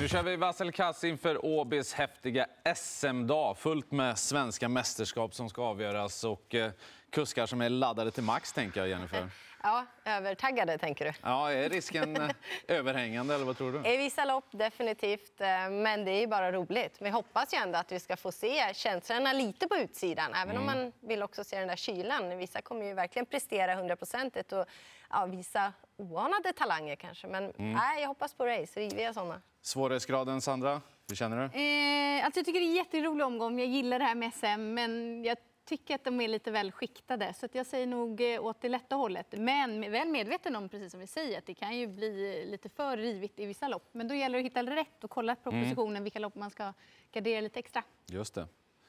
Nu kör vi Vassel Kass inför Åbys häftiga SM-dag. Fullt med svenska mästerskap som ska avgöras och eh, kuskar som är laddade till max, tänker jag, Jennifer. Ja, övertaggade tänker du. Ja, är risken överhängande, eller vad tror du? I vissa lopp definitivt, eh, men det är bara roligt. Vi hoppas ju ändå att vi ska få se känslorna lite på utsidan, även om man vill också se den där kylan. Vissa kommer ju verkligen prestera hundraprocentigt och ja, visa oanade talanger kanske. Men nej, jag hoppas på race, riviga sådana. Svårighetsgraden, Sandra? Hur känner du? Eh, alltså jag tycker det är en jätterolig omgång. Jag gillar det här med SM, men jag tycker att de är lite väl skiktade. Så jag säger nog eh, åt det lätta hållet. Men väl medveten om, precis som vi säger, att det kan ju bli lite för rivigt i vissa lopp. Men då gäller det att hitta rätt och kolla propositionen, vilka lopp man ska gardera lite extra. Just det.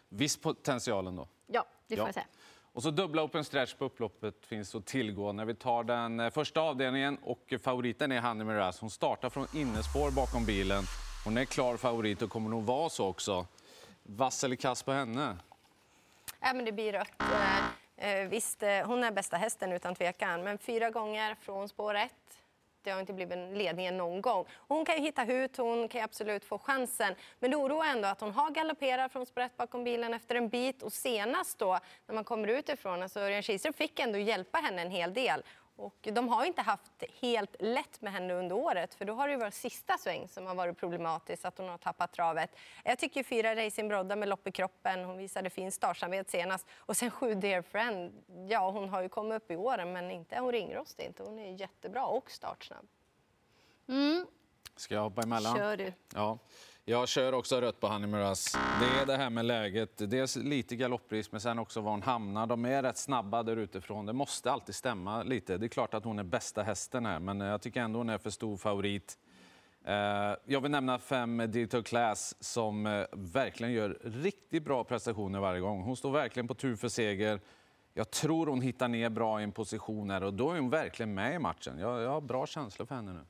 Viss potential ändå. Ja, det får Ja. jag säga. Och så dubbla open stretch på upploppet finns att tillgå när vi tar den eh, första avdelningen. Och favoriten är Hanni Miraz. Hon startar från innespår bakom bilen. Hon är klar favorit och kommer nog vara så också. Vass eller kass på henne? Äh, men det blir rött. Eh, eh visst, eh, hon är bästa hästen utan tvekan, men fyra gånger från spår ett. Det har inte blivit ledningen någon gång. Hon kan ju hitta hut, hon kan ju absolut få chansen. Men det oroar ändå att hon har galopperat från sprätt bakom bilen efter en bit. Och senast då, när man kommer utifrån, alltså Örjan Kihlström fick ändå hjälpa henne en hel del. Och de har ju inte haft helt lätt med henne under året för då har det varit sista sväng som har varit problematiskt, att hon har tappat travet. Jag tycker fyra Racing Brodda med lopp i kroppen, hon visade fin startsamhet senast. Och sen sju Dear Friend, ja hon har ju kommit upp i åren men inte hon ringrostig inte, hon är jättebra och startsnabb. Ska jag hoppa emellan? Kör du. Ja. Jag kör också rött på Hanni Miraz. Det är det här med läget. Dels lite galopprisk, men sen också var hon hamnar. De är rätt snabba där utifrån. Det måste alltid stämma lite. Det är klart att hon är bästa hästen här, men jag tycker ändå hon är för stor favorit. Eh, jag vill nämna fem Digital Class som eh, verkligen gör riktigt bra prestationer varje gång. Hon står verkligen på tur för seger. Jag tror hon hittar ner bra i en position här och då är hon verkligen med i matchen. Jag, jag har bra känslor för henne nu.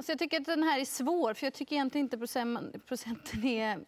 Alltså jag tycker att den här är svår, för jag tycker egentligen inte procent, procenten är...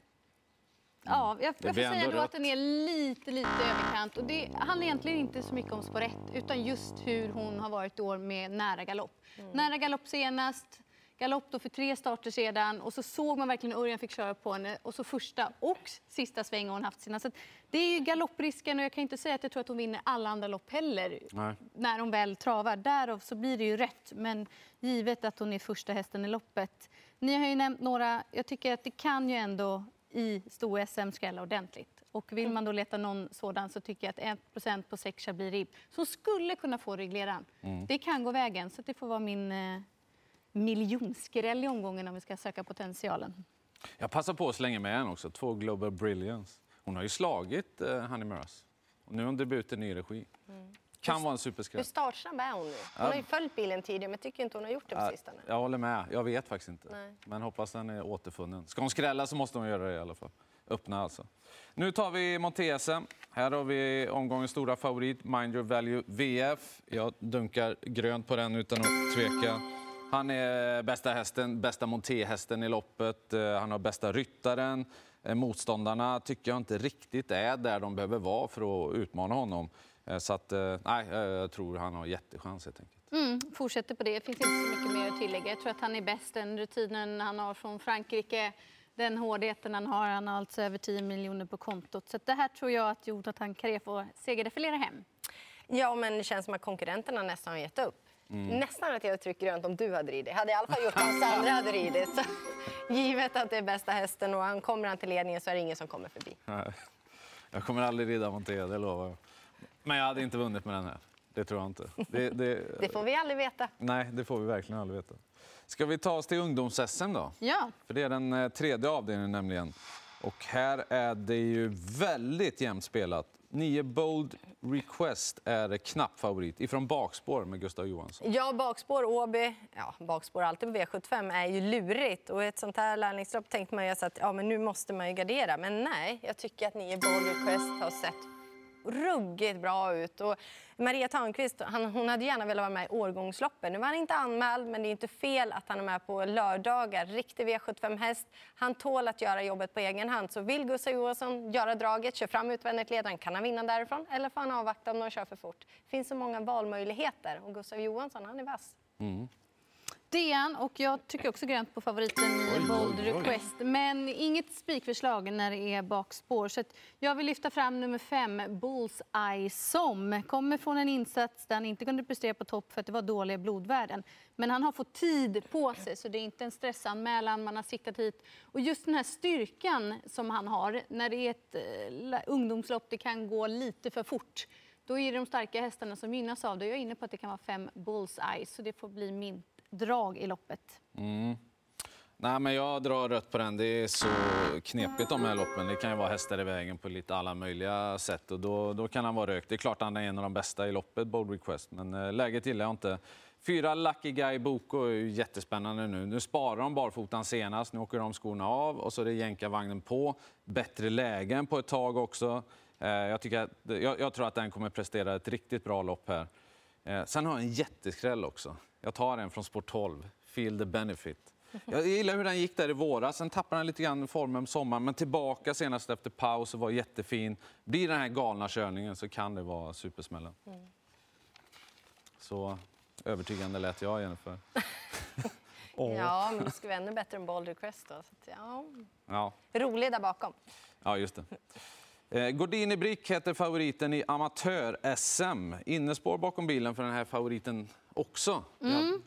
Ja, jag, jag får säga då att den är lite, lite överkant. Och det handlar egentligen inte så mycket om spår utan just hur hon har varit i år med nära galopp. Nära galopp senast, galopp då för tre starter sedan och så såg man verkligen Örjan fick köra på henne och så första och sista sväng har hon haft sina. Så det är galopprisken och jag kan inte säga att jag tror att hon vinner alla andra lopp heller Nej. när hon väl travar. Därav så blir det ju rätt. Men givet att hon är första hästen i loppet. Ni har ju nämnt några. Jag tycker att det kan ju ändå i stor-SM skrälla ordentligt. Och vill man då leta någon sådan så tycker jag att 1% på 6 blir ribb. Som skulle kunna få regleraren. Det kan gå vägen. Så det får vara min eh, miljonskräll i omgången om vi ska söka potentialen. Jag passar på att slänga med en också. Två Global Brilliance. Hon har ju slagit eh, Hanni Miraz. Nu är hon debut i ny regi. Kan vara en Hur superskräll. startsnabb är hon nu? Hon har ju följt bilen tidigare men tycker inte hon har gjort det på sistone. Jag håller med. Jag vet faktiskt inte. Nej. Men hoppas den är återfunnen. Ska hon skrälla så måste hon göra det i alla fall. Öppna alltså. Nu tar vi Monté-SM. Här har vi omgångens stora favorit, Mind Your Value VF. Jag dunkar grönt på den utan att tveka. Han är bästa hästen, bästa montéhästen i loppet. Eh, Han har bästa ryttaren. Eh, Motståndarna tycker jag inte riktigt är där de behöver vara för att utmana honom. Eh, Så att, nej, jag tror han har jättechans helt enkelt. Mm, fortsätter på det. Det finns inte så mycket mer att tillägga. Jag tror att han är bäst. Den rutinen han har från Frankrike, den hårdheten han har. Han har alltså över 10 miljoner på kontot. Så det här tror jag att Jonathan får segerdefilera hem. Ja, men det känns som att konkurrenterna nästan har gett upp. Nästan att jag trycker grönt om du hade ridit. Hade i alla fall gjort om Sandra hade ridit. Så, givet att det är bästa hästen och han kommer han till ledningen så är det ingen som kommer förbi. Nej. Jag kommer aldrig rida Monté, det lovar jag. Men jag hade inte vunnit med den här. Det tror jag inte. Det, det, Det får vi aldrig veta. Nej, det får vi verkligen aldrig veta. Ska vi ta oss till ungdoms-SM då? Ja, För det är den eh, tredje avdelningen nämligen. Och här är det ju väldigt jämnt spelat. Nio Bold Request är knapp favorit ifrån bakspår med Gustav Johansson. Ja, bakspår Åby, ja, bakspår alltid på V75 är ju lurigt. Och i ett sånt här lärlingslopp tänkte man ju att ja, men nu måste man ju gardera. Men nej, jag tycker att nio Bold Request har sett ruggigt bra ut. Och Maria Törnqvist han, hon hade gärna velat vara med i årgångsloppen. Nu var han inte anmäld, men det är inte fel att han är med på lördagar. Riktig V75-häst. Han tål att göra jobbet på egen hand. Så vill Gustav Johansson göra draget, kör fram utvändigt ledaren, kan han vinna därifrån eller får han avvakta om de kör för fort? Det finns så många valmöjligheter och Gustav Johansson, han är vass. Mm han, och jag tycker också grönt på favoriten i Bold Request. Men inget spikförslag när det är bakspår. Så jag vill lyfta fram nummer fem, Bullseye som kommer från en insats där han inte kunde prestera på topp för att det var dåliga blodvärden. Men han har fått tid på sig, så det är inte en stressanmälan. Man har siktat hit. Och just den här styrkan som han har, när det är ett eh, ungdomslopp, det kan gå lite för fort. Då är det de starka hästarna som gynnas av det. Jag är inne på att det kan vara fem Bullseye, så det får bli min drag i loppet. Mm. Nej, men jag drar rött på den. Det är så knepigt de här loppen. Det kan ju vara hästar i vägen på lite alla möjliga sätt och då, då kan han vara rökt. Det är klart han är en av de bästa i loppet, Bold Request, men eh, läget gillar jag inte. Fyra Lucky Guy Boko är ju jättespännande nu. Nu sparar de barfotan senast, nu åker de skorna av och så är det jänkarvagnen på. Bättre lägen på ett tag också. Eh, Jag, tycker att, jag, jag tror att den kommer prestera ett riktigt bra lopp här. Eh, Sen har jag en jätteskräll också. Jag tar en från sport 12, Feel the Benefit. Jag gillar hur den gick där i våras. Sen tappade den lite grann formen på sommaren, men tillbaka senast efter paus och var jättefin. Blir den här galna körningen så kan det vara supersmällen. Så övertygande lät jag, Jennifer. Ja, men det skulle vara ännu bättre än Bold Request då. Så att, ja. Ja, Rolig där bakom. ja just det. Eh, Gordini Brick heter favoriten i amatör-SM. Innespår bakom bilen för den här favoriten också. Ja,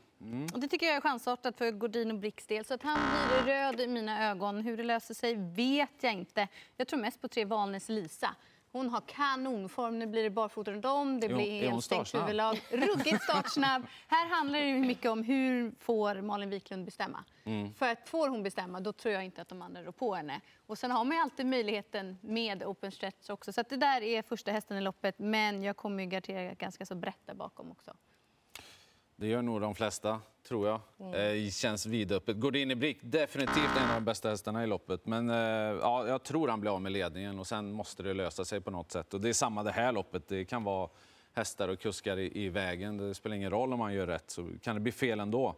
Och det tycker jag är chansartat för Gordino Bricks del. Så att han blir röd i mina ögon. Hur det löser sig vet jag inte. Jag tror mest på tre Valnes Lisa. Hon har kanonform. Nu blir det barfota runt om. Det blir enstängt huvudlag. Ruggigt startsnabb. Här handlar det mycket om hur får Malin Wiklund bestämma. Mm. För att får hon bestämma, då tror jag inte att de andra rår på henne. Och sen har man alltid möjligheten med open stretch också. Så det där är första hästen i loppet. Men jag kommer ju gardera ganska så brett där bakom också. Det gör nog de flesta, tror jag. Eh, känns vidöppet. Gordini Brick, definitivt en av de bästa hästarna i loppet. Men eh, ja, jag tror han blir av med ledningen och sen måste det lösa sig på något sätt. Och det är samma det här loppet. Det kan vara hästar och kuskar i, i vägen. Det spelar ingen roll om man gör rätt, så kan det bli fel ändå.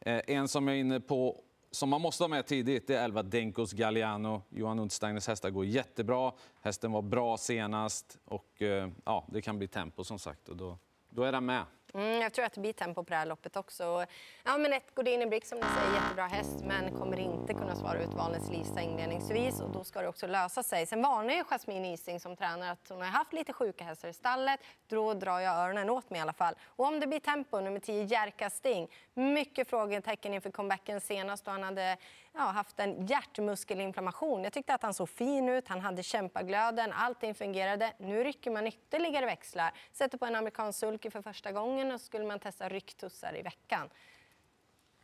Eh, en som jag är inne på som man måste ha med tidigt det är 11 Denkos Galliano. Johan Untersteiners hästar går jättebra. Hästen var bra senast och eh, ja, det kan bli tempo som sagt. Och då, då är den med. Mm, jag tror att det blir tempo på det här loppet också. Ja, men ett Godini Brick som ni säger, jättebra häst, men kommer inte kunna svara ut Valens Lisa inledningsvis och då ska det också lösa sig. Sen varnar ju Jasmine Ising som tränare att hon har haft lite sjuka hästar i stallet. Då drar jag öronen åt mig i alla fall. Och om det blir tempo, nummer 10 Jerka Sting. Mycket frågetecken inför comebacken senast då han hade ja, haft en hjärtmuskelinflammation. Jag tyckte att han såg fin ut, han hade kämpaglöden, allting fungerade. Nu rycker man ytterligare växlar. Sätter på en amerikansk sulky för första gången och så skulle man testa rycktussar i veckan.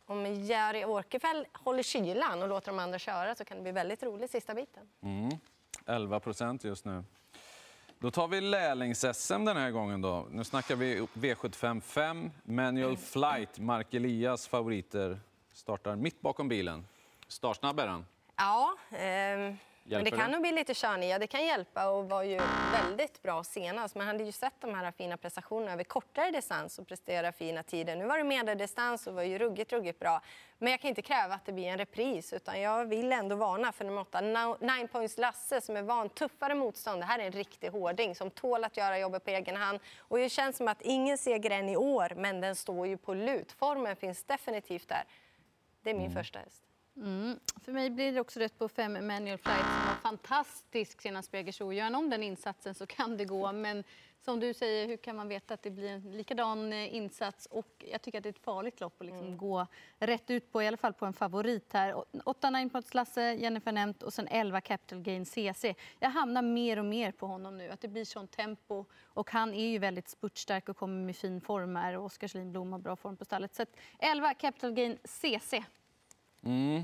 Om Jerry Åkerfeldt håller kylan och låter de andra köra så kan det bli väldigt roligt sista biten. Mm. 11 procent just nu. Då tar vi lärlings-SM den här gången. då. Nu snackar vi V75 5. Manual Flight, Mark Elias favoriter, startar mitt bakom bilen. Startsnabb är han. Ja, ehm, men det kan nog bli lite körning. Ja, det kan hjälpa och var ju väldigt bra senast. Man hade ju sett de här fina prestationerna över kortare distans och prestera fina tider. Nu var det medeldistans och var ju ruggigt, ruggigt bra. Men jag kan inte kräva att det blir en repris utan jag vill ändå varna för nummer åtta, Nine Points Lasse som är van tuffare motstånd. Det här är en riktig hårding som tål att göra jobbet på egen hand. Och det känns som att ingen seger än i år, men den står ju på lut. Formen finns definitivt där. Det är min första häst. För mig blir det också rätt på fem Manual Flight som var fantastisk senast på Jägersro. Gör han om den insatsen så kan det gå. Men som du säger, hur kan man veta att det blir en likadan eh, insats? Och jag tycker att det är ett farligt lopp att liksom gå rätt ut på, i alla fall på en favorit här. 8 Nine Pots Lasse, Jennifer nämnt och sen 11 Capital Gain CC. Jag hamnar mer och mer på honom nu, att det blir sånt tempo. Och han är ju väldigt spurtstark och kommer med fin form här. Och Oskar Blom har bra form på stallet. Så att 11 Capital Gain CC. Mm.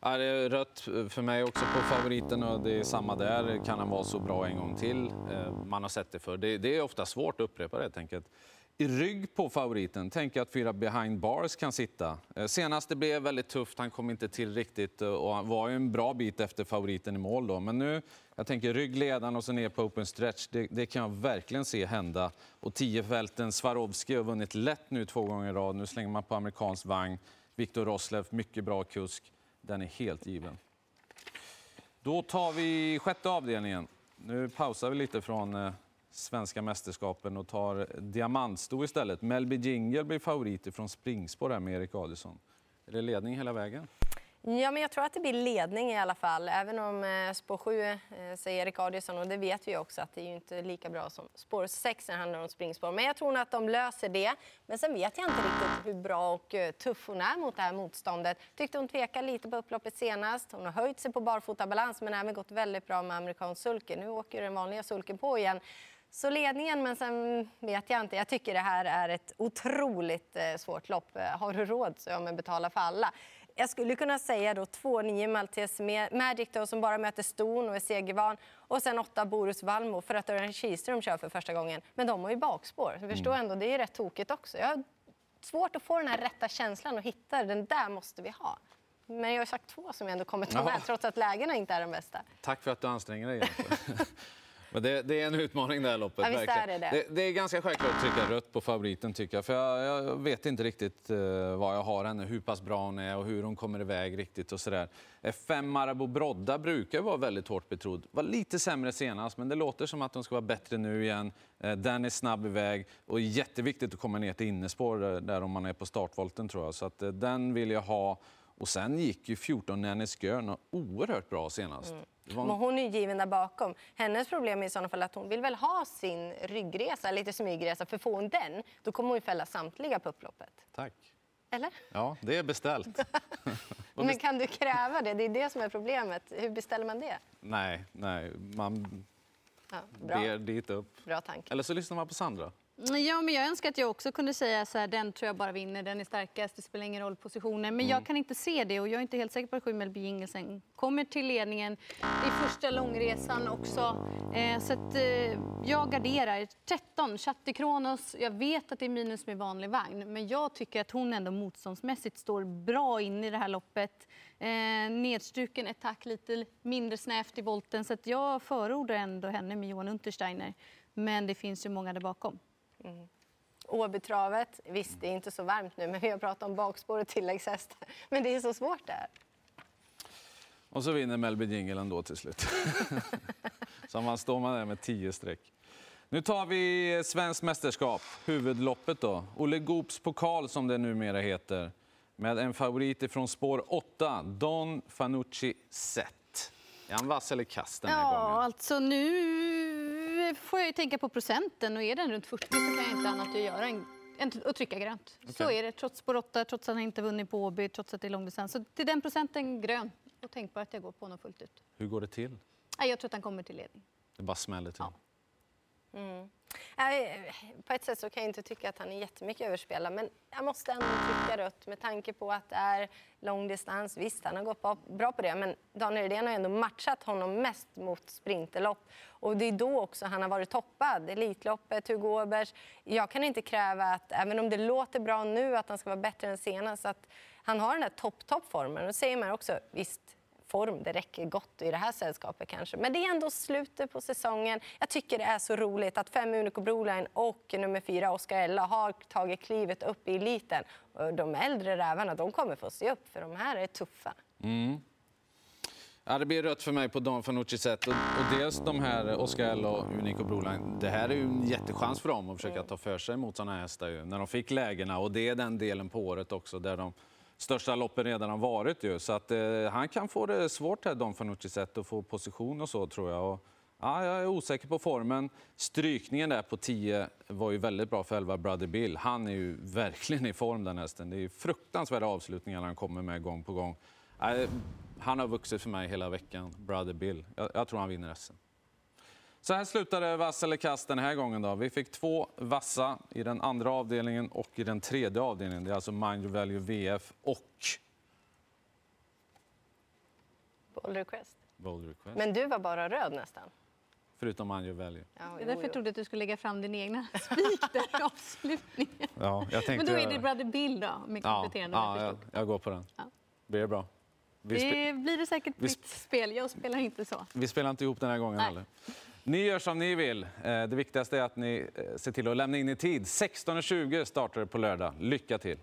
Ja, det är rött för mig också på favoriten och det är samma där. Kan han vara så bra en gång till? Eh, man har sett det för. Det, det är ofta svårt att upprepa det helt enkelt. I rygg på favoriten tänker jag att fyra behind bars kan sitta. Eh, senast det blev väldigt tufft, han kom inte till riktigt eh, och han var ju en bra bit efter favoriten i mål då. Men nu, jag tänker ryggledaren och så ner på open stretch, det, det kan jag verkligen se hända. Och tiofälten Swarovski har vunnit lätt nu två gånger i rad. Nu slänger man på amerikansk vagn. Viktor Roslev, mycket bra kusk. Den är helt given. Då tar vi sjätte avdelningen. Nu pausar vi lite från eh, svenska mästerskapen och tar diamantsto istället. Melby Jingle blir favorit från springspår här med Erik Adielsson. Är det ledning hela vägen? Ja, men jag tror att det blir ledning i alla fall. Även om eh, spår 7 eh, säger Erik Adielsson, och det vet vi också att det är ju inte lika bra som spår 6 när det handlar om springspår. Men jag tror nog att de löser det. Men sen vet jag inte riktigt hur bra och eh, tuff hon är mot det här motståndet. Tyckte hon tvekade lite på upploppet senast. Hon har höjt sig på barfotabalans men även gått väldigt bra med amerikansk sulke. Nu åker den vanliga sulken på igen. Så ledningen, men sen vet jag inte. Jag tycker det här är ett otroligt eh, svårt lopp. Eh, har du råd så ja, men betala för alla. Jag skulle kunna säga då 2-9 Maltese Ma- Magic då, som bara möter Ston och är segervan. Och sen 8 Borus Valmo för att Örjan Kihlström kör för första gången. Men de har ju bakspår. Så förstår ändå, det är rätt tokigt också. Jag har svårt att få den här rätta känslan och hitta den där måste vi ha. Men jag har sagt två som jag ändå kommer ta med trots att lägena inte är de bästa. Tack för att du anstränger dig. Men det, det är en utmaning det här loppet. Ja, visst är det det. Det, det är ganska självklart att trycka rött på favoriten tycker jag. För jag, jag vet inte riktigt eh, vad jag har henne, hur pass bra hon är och hur hon kommer iväg riktigt och sådär. Eh, Fem Marabou Brodda brukar vara väldigt hårt betrodd. Var lite sämre senast, men det låter som att hon ska vara bättre nu igen. Eh, den är snabb iväg och jätteviktigt att komma ner till innespår där, där om man är på startvolten tror jag. Så att, eh, den vill jag ha. Och sen gick ju 14 Nennis Görn oerhört bra senast. Det var en- Men hon är ju given där bakom. Hennes problem är i sådana fall att hon vill väl ha sin ryggresa, lite smygresa. För får hon den, då kommer hon ju fälla samtliga på upploppet. Tack. Eller? Ja, det är beställt. Men kan du kräva det? Det är det som är problemet. Hur beställer man det? Nej, nej, man Ja, bra, ber dit upp. bra tanke. Eller så lyssnar man på Sandra. Ja, men jag önskar att jag också kunde säga så här, den tror jag bara vinner, den är starkast, det spelar ingen roll positionen. Men jag kan inte se det och jag är inte helt säker på att Sju Melby Jingelsen kommer till ledningen. Är första långresan också. Eh, så att, eh, jag garderar. 13, Chatti Kronos. Jag vet att det är minus med vanlig vagn, men jag tycker att hon ändå motståndsmässigt står bra in i det här loppet. Eh, nedstruken ett tack lite mindre snävt i volten, så att jag förordar ändå henne med Johan Untersteiner. Men det finns ju många där bakom. Åbytravet, visst det är inte så varmt nu men vi har pratat om bakspår och tilläggshästar. Men det är så svårt det här. Och så vinner Melby Jingle ändå till slut. så man står man där med tio streck. Nu tar vi svenskt mästerskap, huvudloppet då. Olle Goops pokal som det numera heter. Med en favorit ifrån spår 8, Don Fanucci Zet. Är han vass eller kass den här Ja, gången? alltså nu får jag ju tänka på procenten och är den runt 40 så kan jag inte annat att göra än att trycka grönt. Så Okej. är det, trots spår 8, trots att han inte vunnit på Åby, trots att det är långdistans. Så till den procenten grön. Och tänk på att jag går på honom fullt ut. Hur går det till? Nej, jag tror att han kommer till ledning. Det bara smäller till. Ja. Mm. Nej, eh, På ett sätt så kan jag inte tycka att han är jättemycket överspelad men jag måste ändå trycka rött med tanke på att det är långdistans. Visst, han har gått bra- bra på det men Daniel Redén har ändå matchat honom mest mot sprinterlopp. Och det är då också han har varit toppad. Elitloppet, Hugo Åbergs. Jag kan inte kräva att, även om det låter bra nu, att han ska vara bättre än senast. Att han har den där topp-topp-formen. Och säger man också, visst, form, det räcker gott i det här sällskapet kanske. Men det är ändå slutet på säsongen. Jag tycker det är så roligt att fem Unico Broline och nummer fyra Oscar Ella har tagit klivet upp i eliten. De äldre rävarna, de kommer få se upp för de här är tuffa. Mm. Ja, det blir rött för mig på Don Fanucci sätt. Och, och dels de här Oscar L och Unico Broline. Det här är ju en jättechans för dem att försöka ta för sig mot sådana hästar ju, när de fick lägena. Och det är den delen på året också där de största loppen redan har varit ju. Så att eh, han kan få det svårt här, Don Fanucci sätt, att få position och så tror jag. Och, ja, jag är osäker på formen. Strykningen där på 10 var ju väldigt bra för 11 Brother Bill. Han är ju verkligen i form den hästen. Det är ju fruktansvärda avslutningar han kommer med gång på gång. Eh, han har vuxit för mig hela veckan, Brother Bill. Jag, jag tror han vinner SM. Så här slutade vass eller kast den här gången. Då. Vi fick två vassa i den andra avdelningen och i den tredje avdelningen. Det är alltså Mind Your Value VF och Bold request. Bold Request. Men du var bara röd nästan. Förutom Mind Your Value. Ja, Det jo, är därför jag jo. trodde att du skulle lägga fram din egna spik där i avslutningen. Ja, jag tänkte Men då är det Brother Bill då, med Ja, kompletterande om ja jag jag, går på den. Ja. Blir det bra? Det blir det säkert vi fritt spel. Jag spelar inte så. vi spelar inte ihop den här gången Nej. heller. Ni gör som ni vill. Eh, det viktigaste är att ni eh, ser till att lämna in i tid. 16.20 startar det på lördag. Lycka till!